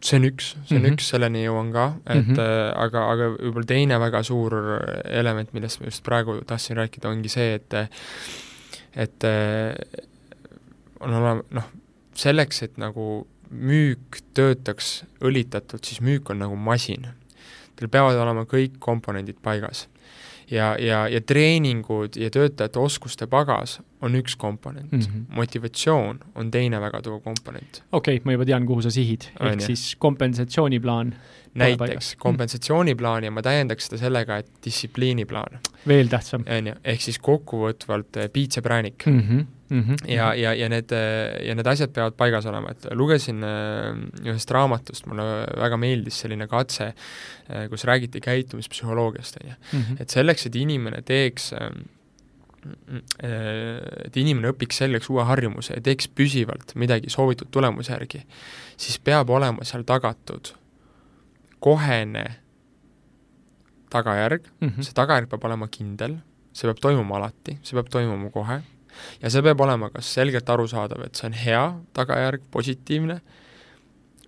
see on üks, see on mm -hmm. üks, selleni jõuan ka, et mm -hmm. äh, aga, aga võib-olla teine väga suur element, millest ma just praegu tahtsin rääkida, ongi see, et et on olema, noh, selleks, et nagu müük töötaks õlitatult, siis müük on nagu masin. Teil peavad olema kõik komponendid paigas. ja, ja, ja treeningud ja töötajate oskuste pagas on üks komponent mm, -hmm. motivatsioon on teine väga tugev komponent. okei okay,, ma juba tean, kuhu sa sihid, ehk siis kompensatsiooniplaan näiteks kompensatsiooniplaan ja ma täiendaks seda sellega, et distsipliiniplaan. veel tähtsam. on ju, ehk siis kokkuvõtvalt eh, piits ja präänik mm. -hmm. Mm -hmm. ja, ja, ja need, ja need asjad peavad paigas olema, et lugesin eh, ühest raamatust, mulle väga meeldis selline katse, eh, kus räägiti käitumispsühholoogiast, on ju. Mhm. et selleks, et inimene teeks et inimene õpiks selgeks uue harjumuse ja teeks püsivalt midagi soovitud tulemuse järgi, siis peab olema seal tagatud kohene tagajärg mm, -hmm. see tagajärg peab olema kindel, see peab toimuma alati, see peab toimuma kohe ja see peab olema kas selgelt arusaadav, et see on hea tagajärg, positiivne,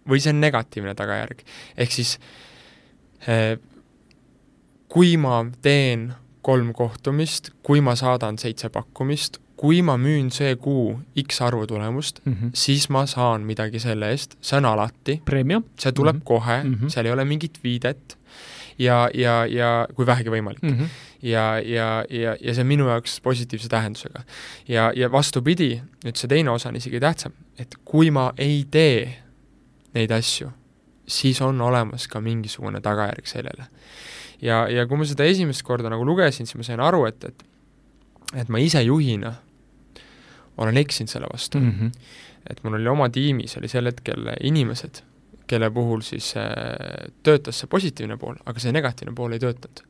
või see on negatiivne tagajärg. ehk siis eh, kui ma teen kolm kohtumist, kui ma saadan seitse pakkumist, kui ma müün see kuu X arvu tulemust mm, mm -hmm. siis ma saan midagi selle eest, see on alati, see tuleb mm. -hmm. kohe mm. -hmm. seal ei ole mingit viidet ja, ja, ja kui vähegi võimalik mm. -hmm. ja, ja, ja, ja see on minu jaoks positiivse tähendusega. ja, ja vastupidi, nüüd see teine osa on isegi tähtsam, et kui ma ei tee neid asju, siis on olemas ka mingisugune tagajärg sellele. ja, ja kui ma seda esimest korda nagu lugesin, siis ma sain aru, et, et et ma ise juhina olen eksinud selle vastu mm. Mm -hmm. et mul oli oma tiimis, oli sel hetkel inimesed, kelle puhul siis äh, töötas see positiivne pool, aga see negatiivne pool ei töötanud.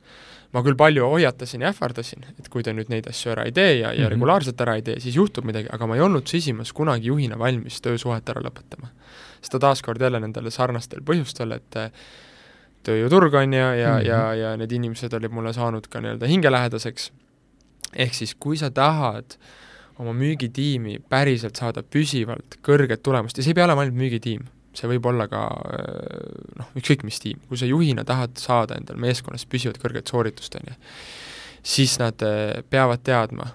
ma küll palju hoiatasin ja ähvardasin, et kui te nüüd neid asju ära ei tee ja, ja mm. -hmm. regulaarselt ära ei tee, siis juhtub midagi, aga ma ei olnud sisimas kunagi juhina valmis töösuhet ära lõpetama. seda taaskord jälle nendel sarnastel põhjustel, et äh, tööjõuturg on ju, ja, ja mm, -hmm. ja, ja need inimesed olid mulle saanud ka nii-öelda hingelähedaseks, ehk siis kui sa tahad oma müügitiimi päriselt saada püsivalt kõrget tulemust ja see ei pea olema ainult müügitiim, see võib olla ka noh, ükskõik mis tiim, kui sa juhina tahad saada endal meeskonnas püsivat kõrget sooritust, on ju, siis nad eh, peavad teadma,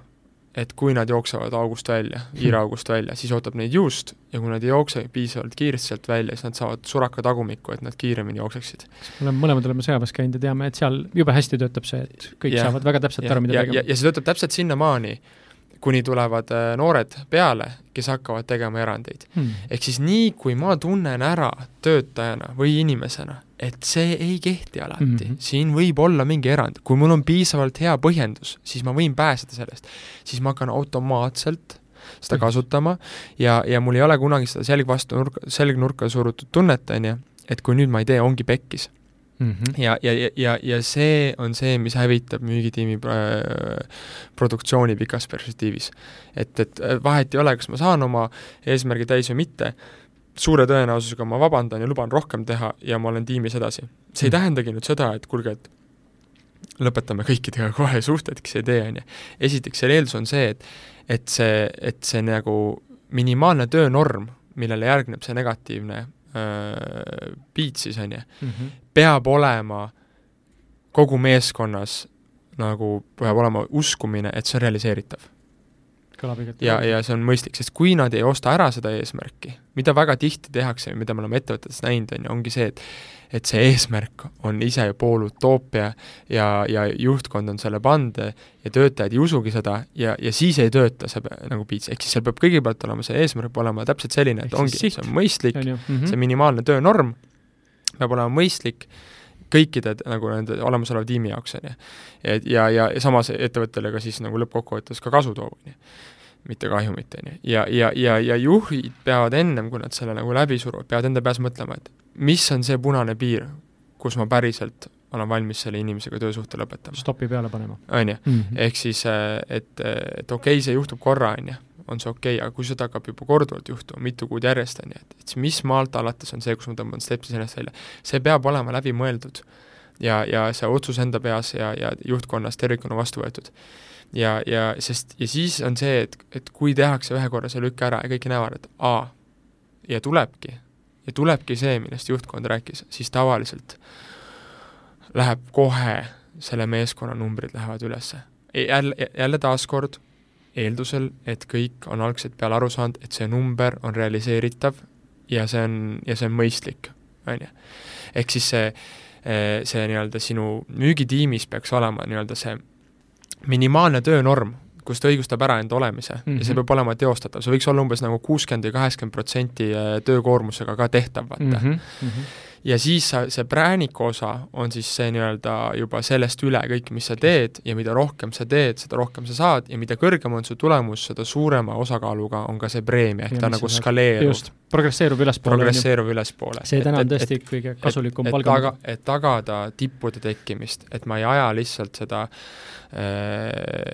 et kui nad jooksevad august välja, hiiraugust välja, siis ootab neid juust ja kui nad ei jookse piisavalt kiiresti sealt välja, siis nad saavad suraka tagumikku, et nad kiiremini jookseksid. me oleme, mõlemad oleme sõjaväes käinud ja teame, et seal jube hästi töötab see, et kõik Ja. saavad väga täpselt ja, aru, mida ja, tegema ja see töötab täpselt sinnamaani, kuni tulevad äh, noored peale, kes hakkavad tegema erandeid. hmm. ehk siis nii, kui ma tunnen ära töötajana või inimesena, et see ei kehti alati mm. -hmm. siin võib olla mingi erand, kui mul on piisavalt hea põhjendus, siis ma võin pääseda sellest. siis ma hakkan automaatselt seda Mhm. kasutama ja, ja mul ei ole kunagi seda selg vastu nurka, selg nurka surutud tunnet, on ju, et kui nüüd ma ei tee, ongi pekkis Mm -hmm. ja, ja, ja, ja, ja see on see, mis hävitab müügitiimi äh, produktsiooni pikas perspektiivis. et, et äh, vahet ei ole, kas ma saan oma eesmärgi täis või mitte, suure tõenäosusega ma vabandan ja luban rohkem teha ja ma olen tiimis edasi. see ei Mm. tähendagi nüüd seda, et kuulge, et lõpetame kõikidega kohe suhted, kes ei tee, on ju. esiteks, selle eeldus on see, et et see, et see nagu minimaalne töönorm, millele järgneb see negatiivne beat siis, on ju, -hmm. peab olema kogu meeskonnas nagu, peab olema uskumine, et see on realiseeritav. Kõlab igati ja, ja see on mõistlik, sest kui nad ei osta ära seda eesmärki, mida väga tihti tehakse ja mida me oleme ettevõtetes näinud, on ju, ongi see, et et see eesmärk on ise pool utoopia ja, ja juhtkond on selle pannud ja töötajad ei usugi seda ja, ja siis ei tööta see nagu piits, ehk siis seal peab kõigepealt olema see eesmärk peab olema täpselt selline, et Ehk ongi, see on mõistlik, ju. Mm -hmm. see minimaalne töönorm peab olema mõistlik kõikide nagu nende olemasoleva tiimi jaoks, on ju. et ja, ja, ja samas ettevõttele ka siis nagu lõppkokkuvõttes ka kasu toov, on ju. mitte kahjumit, on ju. ja, ja, ja, ja juhid peavad ennem, kui nad selle nagu läbi suruvad, peavad enda peas mõtlema, et mis on see punane piir, kus ma päriselt olen valmis selle inimesega töösuhte lõpetama, stopi peale panema on ju. -hmm. ehk siis, et, et okei okay,, see juhtub korra, on ju, on see okei okay,, aga kui seda hakkab juba korduvalt juhtuma, mitu kuud järjest, on ju, et, et mis maalt alates on see, kus ma tõmban stepsi sellest välja. see peab olema läbimõeldud ja, ja see otsus enda peas ja, ja juhtkonnas tervikuna vastu võetud. ja, ja sest, ja siis on see, et, et kui tehakse ühe korra see lükk ära ja kõik näevad, et aa, ja tulebki, ja tulebki see, millest juhtkond rääkis, siis tavaliselt läheb kohe, selle meeskonna numbrid lähevad üles. jälle, jälle taaskord eeldusel, et kõik on algselt peale aru saanud, et see number on realiseeritav ja see on, ja see on mõistlik, on ju. ehk siis see, see nii-öelda sinu müügitiimis peaks olema nii-öelda see minimaalne töönorm, kus ta õigustab ära enda olemise mm -hmm. ja see Mhm. peab olema teostatav, see võiks olla umbes nagu kuuskümmend või kaheksakümmend protsenti töökoormusega ka tehtav, vaata mm. Mm -hmm. Ja siis sa, see prääniku osa on siis see nii-öelda juba sellest üle kõik, mis sa teed ja mida rohkem sa teed, seda rohkem sa saad ja mida kõrgem on su tulemus, seda suurema osakaaluga on ka see preemia, ehk Ja ta nagu skaleerub, progresseerub ülespoole. progresseerub ülespoole. see täna on tõesti et, kõige kasulikum et, palga taga, et tagada tippude tekkimist, et ma ei aja lihtsalt seda äh,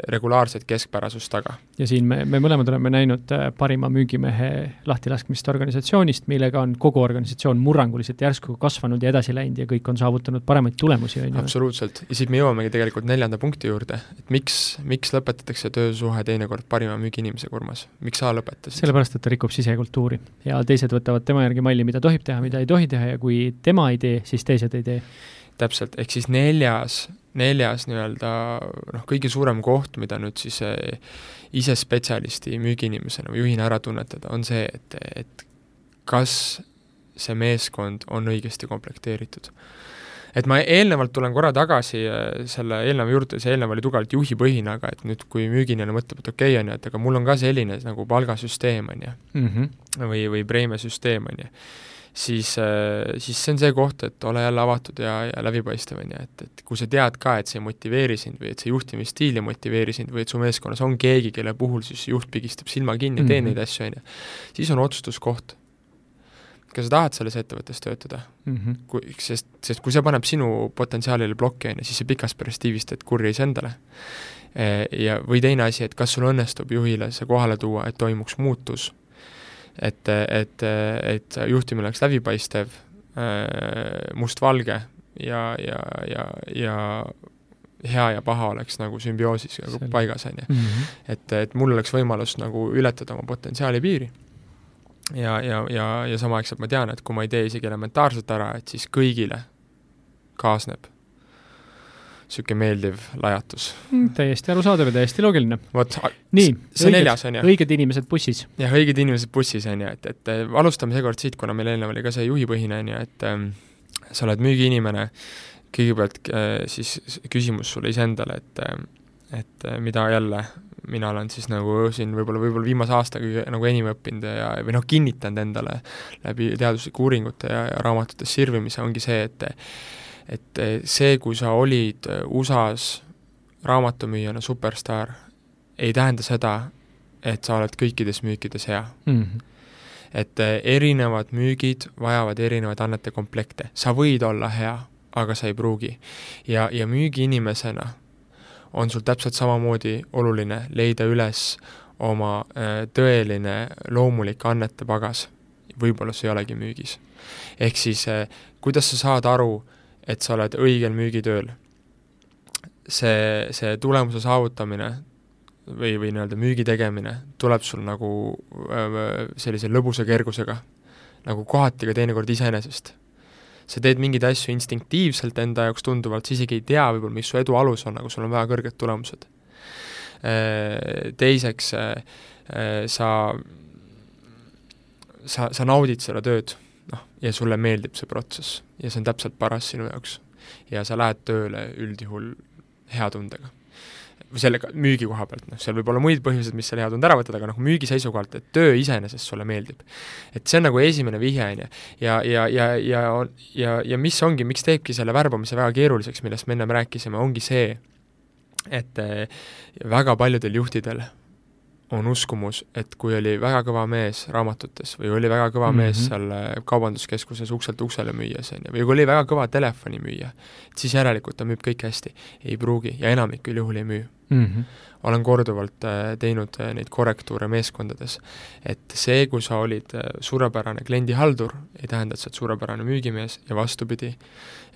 regulaarset keskpärasust taga. ja siin me, me mõlemad oleme näinud äh, parima müügimehe lahtilaskmist organisatsioonist, millega on kogu organisatsioon murranguliselt järsku kasvanud ja edasi läinud ja kõik on saavutanud paremaid tulemusi, on ju. absoluutselt, ja siit me jõuamegi tegelikult neljanda punkti juurde, et miks, miks lõpetatakse töösuhe teinekord parima müügiinimesega, Urmas, miks sa lõpetasid? sellepärast, et ta rikub sisekultuuri ja teised võtavad tema järgi malli, mida tohib teha, mida ei tohi teha ja kui tema ei tee, siis teised ei tee. täpselt, ehk siis neljas, neljas nii-öelda noh, kõige suurem koht, mida nüüd siis eh, ise spetsialisti, müügiinimesena või juhina ära tunnetada, on see, et, et kas see meeskond on õigesti komplekteeritud. Et ma eelnevalt tulen korra tagasi eh, selle eelneva juurde, see eelnev oli tugevalt juhipõhine, aga et nüüd, kui müügiinimene mõtleb, et okei okay,, on ju, et aga mul on ka selline nagu palgasüsteem, on ju, Mhm. või, või preemiasüsteem, on ju siis, siis see on see koht, et ole jälle avatud ja, ja läbipaistev, on ju, et, et kui sa tead ka, et see ei motiveeri sind või et see juhtimisstiil ei motiveeri sind või et su meeskonnas on keegi, kelle puhul siis juht pigistab silma kinni ja teeb Mhm. neid asju, on ju, siis on otsustuskoht. Kas sa tahad selles ettevõttes töötada? Mhm. kui, sest, sest kui see paneb sinu potentsiaalile plokki, on ju, siis sa pikas perspektiivis teed kurja iseendale. Ja, või teine asi, et kas sul õnnestub juhile see kohale tuua, et toimuks muutus et, et, et juhtimine oleks läbipaistev, mustvalge ja, ja, ja, ja hea ja paha oleks nagu sümbioosis nagu paigas, on ju. Mhm. et, et mul oleks võimalus nagu ületada oma potentsiaali piiri. Ja, ja, ja, ja samaaegselt ma tean, et kui ma ei tee isegi elementaarset ära, et siis kõigile kaasneb niisugune meeldiv lajatus. Mm, täiesti arusaadav ja täiesti loogiline. vot, nii, see neljas on ju. õiged inimesed bussis. jah, õiged inimesed bussis, on ju, et, et alustame seekord siit, kuna meil eelnev oli ka see juhipõhine, on ju, et ähm, sa oled müügiinimene, kõigepealt äh, siis küsimus sulle iseendale, et äh, et äh, mida jälle mina olen siis nagu siin võib-olla, võib-olla viimase aasta kõige nagu enim õppinud ja, või noh, kinnitanud endale läbi teaduslike uuringute ja, ja raamatutes sirvimise, ongi see, et et see, kui sa olid USA-s raamatumüüjana superstaar, ei tähenda seda, et sa oled kõikides müükides hea Mhm. et eh, erinevad müügid vajavad erinevaid annete komplekte, sa võid olla hea, aga sa ei pruugi. ja, ja müügiinimesena on sul täpselt samamoodi oluline leida üles oma eh, tõeline loomulik annete pagas. võib-olla see ei olegi müügis. ehk siis eh, kuidas sa saad aru, et sa oled õigel müügitööl? see, see tulemuse saavutamine või, või nii-öelda müügi tegemine tuleb sul nagu öö, sellise lõbusa kergusega, nagu kohati ka teinekord iseenesest. Sa teed mingeid asju instinktiivselt enda jaoks tunduvalt, sa isegi ei tea võib-olla, mis su edu alus on, aga sul on väga kõrged tulemused. Teiseks, sa, sa, sa naudid seda tööd, noh, ja sulle meeldib see protsess ja see on täpselt paras sinu jaoks. ja sa lähed tööle üldjuhul hea tundega või sellega müügi koha pealt, noh, seal võib olla muid põhjuseid, mis selle hea tunde ära võtavad, aga noh, müügi seisukohalt, et töö iseenesest sulle meeldib. et see on nagu esimene vihje, on ju. ja, ja, ja, ja, ja, ja mis ongi, miks teebki selle värbamise väga keeruliseks, millest me ennem rääkisime, ongi see, et eh, väga paljudel juhtidel on uskumus, et kui oli väga kõva mees raamatutes või oli väga kõva mm -hmm. mees seal eh, kaubanduskeskuses ukselt uksele müües, on ju, või kui oli väga kõva telefonimüüja, siis järelikult ta müüb kõik hästi. ei pruugi ja enamikul juhul ei müü Mhm. olen korduvalt äh, teinud äh, neid korrektuure meeskondades, et see, kui sa olid äh, suurepärane kliendihaldur, ei tähenda, et sa oled suurepärane müügimees ja vastupidi.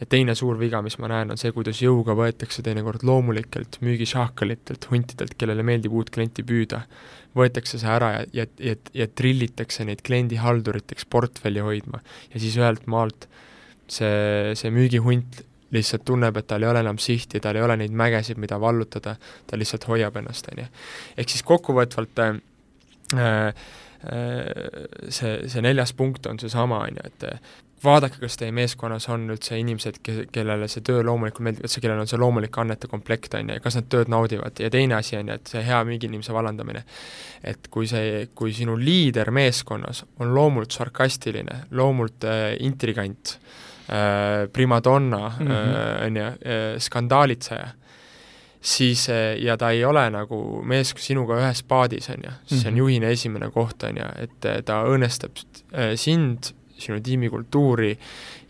et teine suur viga, mis ma näen, on see, kuidas jõuga võetakse teinekord loomulikelt müügišahkalitelt, huntidelt, kellele meeldib uut klienti püüda, võetakse see ära ja, ja, ja, ja trillitakse neid kliendihalduriteks portfelli hoidma ja siis ühelt maalt see, see müügihunt lihtsalt tunneb, et tal ei ole enam sihti, tal ei ole neid mägesid, mida vallutada, ta lihtsalt hoiab ennast, on ju. ehk siis kokkuvõtvalt äh, äh, see, see neljas punkt on seesama, on ju, et äh, vaadake, kas teie meeskonnas on üldse inimesed, ke-, kellele see töö loomulikult meeldib, üldse kellel on see loomulik annete komplekt, on ju, ja kas nad tööd naudivad ja teine asi on ju, et see hea müügiinimese vallandamine. et kui see, kui sinu liider meeskonnas on loomult sarkastiline, loomult äh, intrigant äh,, primadonna mm. -hmm. on ju, äh, skandaalitseja, siis äh, ja ta ei ole nagu mees sinuga ühes paadis, on ju, siis see on Mhm. juhina esimene koht, on ju, et äh, ta õõnestab äh, sind, sinu tiimi kultuuri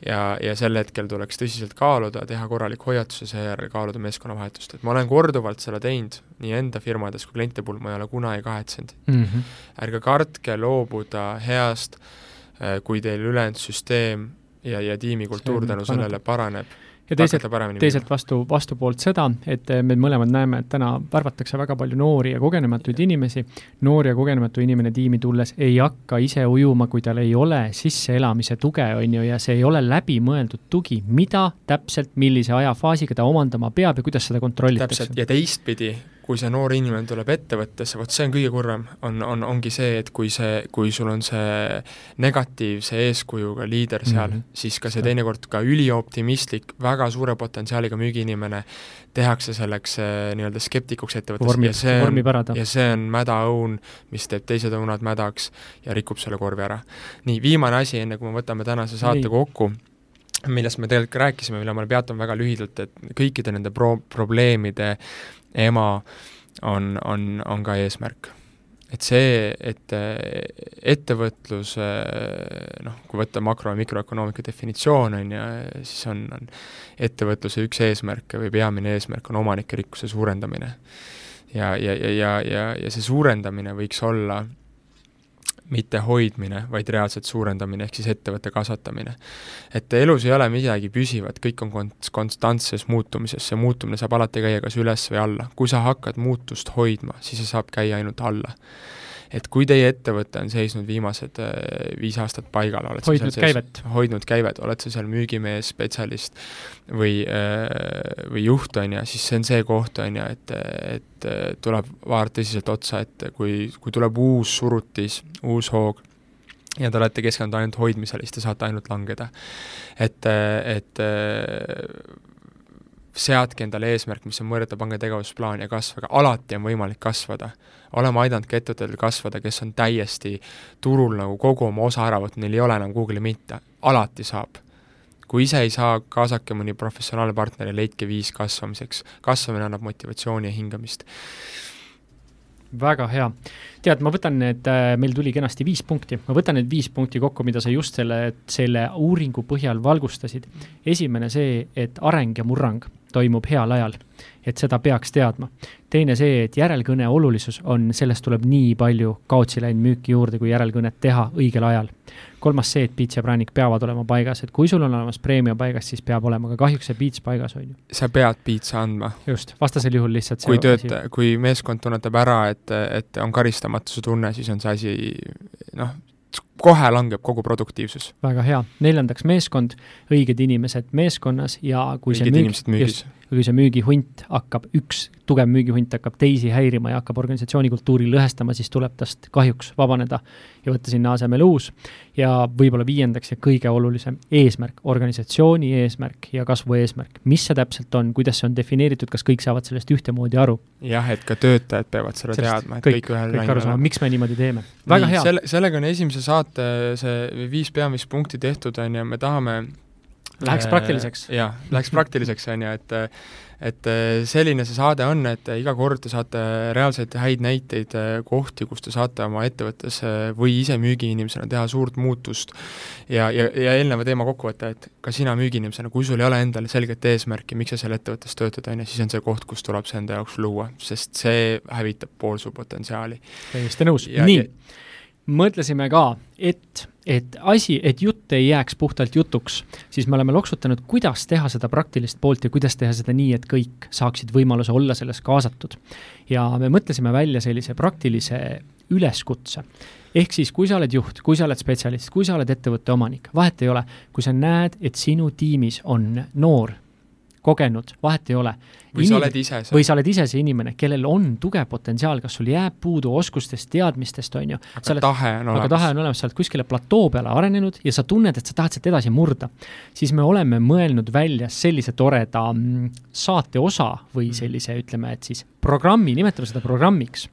ja, ja sel hetkel tuleks tõsiselt kaaluda, teha korralik hoiatus ja seejärel kaaluda meeskonnavahetust, et ma olen korduvalt seda teinud, nii enda firmades kui klientide puhul, ma ei ole kunagi kahetsenud. Mhm. ärge kartke loobuda heast, kui teil ülejäänud süsteem ja, ja tiimikultuur tänu sellele paraneb. ja teiselt, teiselt vastu, vastupoolt seda, et me mõlemad näeme, et täna värvatakse väga palju noori ja kogenematuid inimesi, noor ja kogenematu inimene tiimi tulles ei hakka ise ujuma, kui tal ei ole sisseelamise tuge, on ju, ja see ei ole läbimõeldud tugi, mida täpselt, millise ajafaasiga ta omandama peab ja kuidas seda kontrollitakse. täpselt, ja teistpidi, kui see noor inimene tuleb ettevõttesse, vot see on kõige kurvem, on, on, ongi see, et kui see, kui sul on see negatiivse eeskujuga liider seal mm, -hmm. siis ka see teinekord ka ülioptimistlik, väga suure potentsiaaliga müügiinimene tehakse selleks äh, nii-öelda skeptikuks ettevõttes ja see on, ja see on mädaõun, mis teeb teised õunad mädaks ja rikub selle korvi ära. nii, viimane asi, enne kui me võtame tänase saate nii. kokku, millest me tegelikult rääkisime, mille ma peatun väga lühidalt, et kõikide nende pro-, probleemide ema on, on, on ka eesmärk. et see, et eh, ettevõtlus, noh, kui võtta makro- ja mikroökonoomika definitsioon, on ju, siis on, on ettevõtluse üks eesmärke või peamine eesmärk on omanike rikkuse suurendamine. ja, ja, ja, ja, ja, ja see suurendamine võiks olla mitte hoidmine, vaid reaalselt suurendamine, ehk siis ettevõtte kasvatamine. et elus ei ole midagi püsivat, kõik on kont-, konstantses muutumises, see muutumine saab alati käia kas üles või alla. kui sa hakkad muutust hoidma, siis see saab käia ainult alla et kui teie ettevõte on seisnud viimased äh, viis aastat paigal, oled hoidnud sa käivet, hoidnud käivet, oled sa seal müügimees, spetsialist või, äh, või juht, on ju, siis see on see koht, on ju, et, et tuleb vaadata tõsiselt otsa, et kui, kui tuleb uus surutis, uus hoog, ja te olete keskendunud ainult hoidmisele, siis te saate ainult langeda. et, et seadke endale eesmärk, mis on mõõdetav, pange tegevusplaan ja kasvage, alati on võimalik kasvada. oleme aidanud ka ettevõtetel kasvada, kes on täiesti turul nagu kogu oma osa ära võtnud, neil ei ole enam kuhugile mitte, alati saab. kui ise ei saa, kaasake mõni professionaalne partner ja leidke viis kasvamiseks. kasvamine annab motivatsiooni ja hingamist väga hea. tead, ma võtan need, äh, meil tuli kenasti viis punkti, ma võtan need viis punkti kokku, mida sa just selle, selle uuringu põhjal valgustasid. esimene see, et areng ja murrang toimub heal ajal, et seda peaks teadma. teine see, et järelkõne olulisus on, sellest tuleb nii palju kaotsi läinud müüki juurde, kui järelkõnet teha õigel ajal. kolmas see, et piits ja präänik peavad olema paigas, et kui sul on olemas preemia paigas, siis peab olema ka kahjuks see piits paigas, on ju. sa pead piitsa andma. just, vastasel juhul lihtsalt kui töötaja, kui meeskond tunnetab ära, et, et on karistamatuse tunne, siis on see asi noh, kohe langeb kogu produktiivsus. väga hea, neljandaks meeskond, õiged inimesed meeskonnas ja kui õiged see müüg, just, kui see müügihunt hakkab, üks tugev müügihunt hakkab teisi häirima ja hakkab organisatsiooni kultuuri lõhestama, siis tuleb tast kahjuks vabaneda ja võtta sinna asemele uus. ja võib-olla viiendaks ja kõige olulisem, eesmärk, organisatsiooni eesmärk ja kasvu eesmärk. mis see täpselt on, kuidas see on defineeritud, kas kõik saavad sellest ühtemoodi aru? jah, et ka töötajad peavad seda sellest teadma, et kõik, kõik ühel kõik aru saama, miks me niimoodi teeme. väga Nii, hea. selle, sellega on esimese saate see viis peamist punkti tehtud, on ju, me tahame Läheks praktiliseks. jaa, läheks praktiliseks, on ju, et et selline see saade on, et iga kord te saate reaalseid häid näiteid, kohti, kus te saate oma ettevõttes või ise müügiinimesena teha suurt muutust ja, ja, ja eelneva teema kokkuvõte, et ka sina müügiinimesena, kui sul ei ole endal selget eesmärki, miks sa seal ettevõttes töötad, on ju, siis on see koht, kus tuleb see enda jaoks luua, sest see hävitab pool su potentsiaali. täiesti nõus, nii mõtlesime ka, et, et asi, et jutt ei jääks puhtalt jutuks, siis me oleme loksutanud, kuidas teha seda praktilist poolt ja kuidas teha seda nii, et kõik saaksid võimaluse olla selles kaasatud. ja me mõtlesime välja sellise praktilise üleskutse. ehk siis, kui sa oled juht, kui sa oled spetsialist, kui sa oled ettevõtte omanik, vahet ei ole, kui sa näed, et sinu tiimis on noor kogenud, vahet ei ole. või sa oled ise see. või sa oled ise see inimene, kellel on tugev potentsiaal, kas sul jääb puudu oskustest, teadmistest, on ju. aga oled, tahe on olemas. aga tahe on olemas, sa oled kuskile platoo peale arenenud ja sa tunned, et sa tahad sealt edasi murda. siis me oleme mõelnud välja sellise toreda mm, saate osa või mm. sellise, ütleme, et siis programmi, nimetame seda programmiks,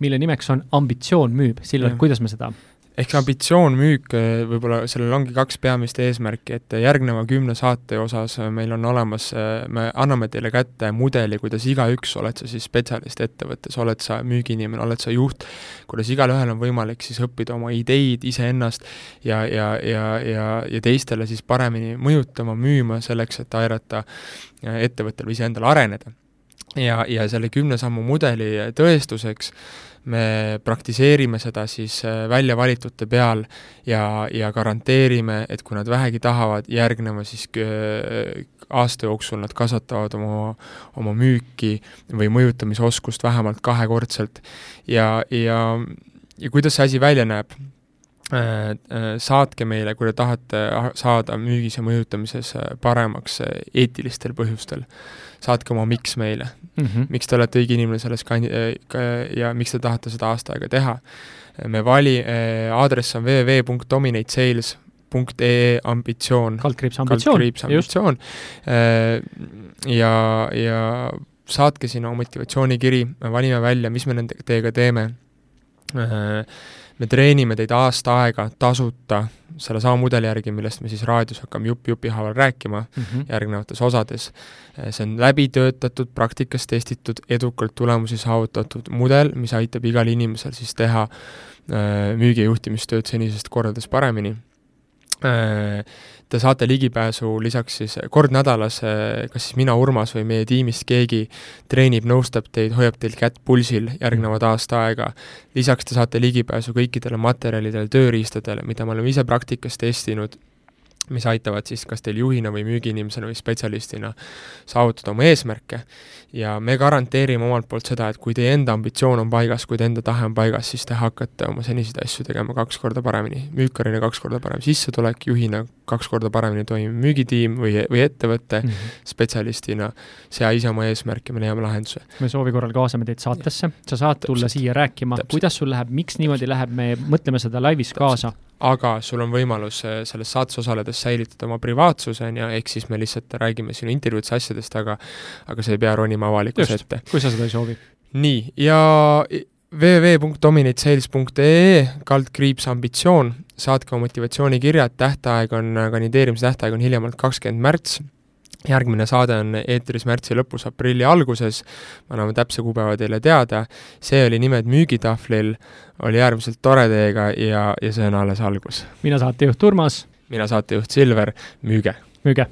mille nimeks on Ambitsioon müüb. Silver, kuidas me seda ehk see ambitsioon müük, eh, võib-olla sellel ongi kaks peamist eesmärki, et järgneva kümne saate osas eh, meil on olemas, eh, me anname teile kätte mudeli, kuidas igaüks, oled sa siis spetsialist ettevõttes, oled sa müügiinimene, oled sa juht, kuidas igalühel on võimalik siis õppida oma ideid iseennast ja, ja, ja, ja, ja teistele siis paremini mõjutama, müüma, selleks et aidata ettevõttel või iseendal areneda. ja, ja selle kümne sammu mudeli tõestuseks me praktiseerime seda siis äh, väljavalitute peal ja, ja garanteerime, et kui nad vähegi tahavad järgnema siis äh, aasta jooksul nad kasvatavad oma, oma müüki või mõjutamisoskust vähemalt kahekordselt. ja, ja, ja kuidas see asi välja näeb? Äh, saatke meile, kui te tahate saada müügis ja mõjutamises paremaks eetilistel põhjustel. Saatke oma miks meile mm. -hmm. miks te olete õige inimene selles kandi- ja miks te tahate seda aasta aega teha. me vali, aadress on www.dominatesales.ee ambitsioon. kaldkriips ambitsioon. kaldkriips ambitsioon. ja, ja saatke sinna motivatsioonikiri, me valime välja, mis me nende, teiega teeme me treenime teid aasta aega tasuta sellesama mudeli järgi, millest me siis raadios hakkame jupp jupi haaval rääkima mm -hmm. järgnevates osades. see on läbi töötatud, praktikas testitud, edukalt tulemusi saavutatud mudel, mis aitab igal inimesel siis teha äh, müügi- ja juhtimistööd senisest kordades paremini Te saate ligipääsu lisaks siis kord nädalas, kas siis mina, Urmas või meie tiimist keegi treenib, nõustab teid, hoiab teil kätt pulsil järgnevad aasta aega. lisaks te saate ligipääsu kõikidele materjalidele, tööriistadele, mida me oleme ise praktikas testinud mis aitavad siis kas teil juhina või müügiinimesena või spetsialistina saavutada oma eesmärke. ja me garanteerime omalt poolt seda, et kui teie enda ambitsioon on paigas, kui teie enda tahe on paigas, siis te hakkate oma seniseid asju tegema kaks korda paremini. müükarina kaks korda parem sissetulek, juhina kaks korda paremini toimiv müügitiim või, või ettevõte mm -hmm. spetsialistina, sea ise oma eesmärki, me leiame lahenduse. me soovi korral kaasame teid saatesse, sa saad tulla Täpselt. siia rääkima, kuidas sul läheb, miks niimoodi läheb, me mõtleme seda laivis kaasa aga sul on võimalus äh, selles saates osaledes säilitada oma privaatsuse, on ju, ehk siis me lihtsalt räägime sinu intervjuudest, asjadest, aga aga sa ei pea ronima avalikkuse ette. kui sa seda ei soovi. nii, ja www.dominatesales.ee kaldkriips ambitsioon, saatke oma motivatsioonikirjad, tähtaeg on, kandideerimise tähtaeg on hiljemalt kakskümmend märts järgmine saade on eetris märtsi lõpus, aprilli alguses, me anname täpse kuupäeva teile teada, see oli Nimed müügitahvlil, oli äärmiselt tore teiega ja, ja see on alles algus. mina saatejuht Urmas. mina saatejuht Silver, müüge! müüge!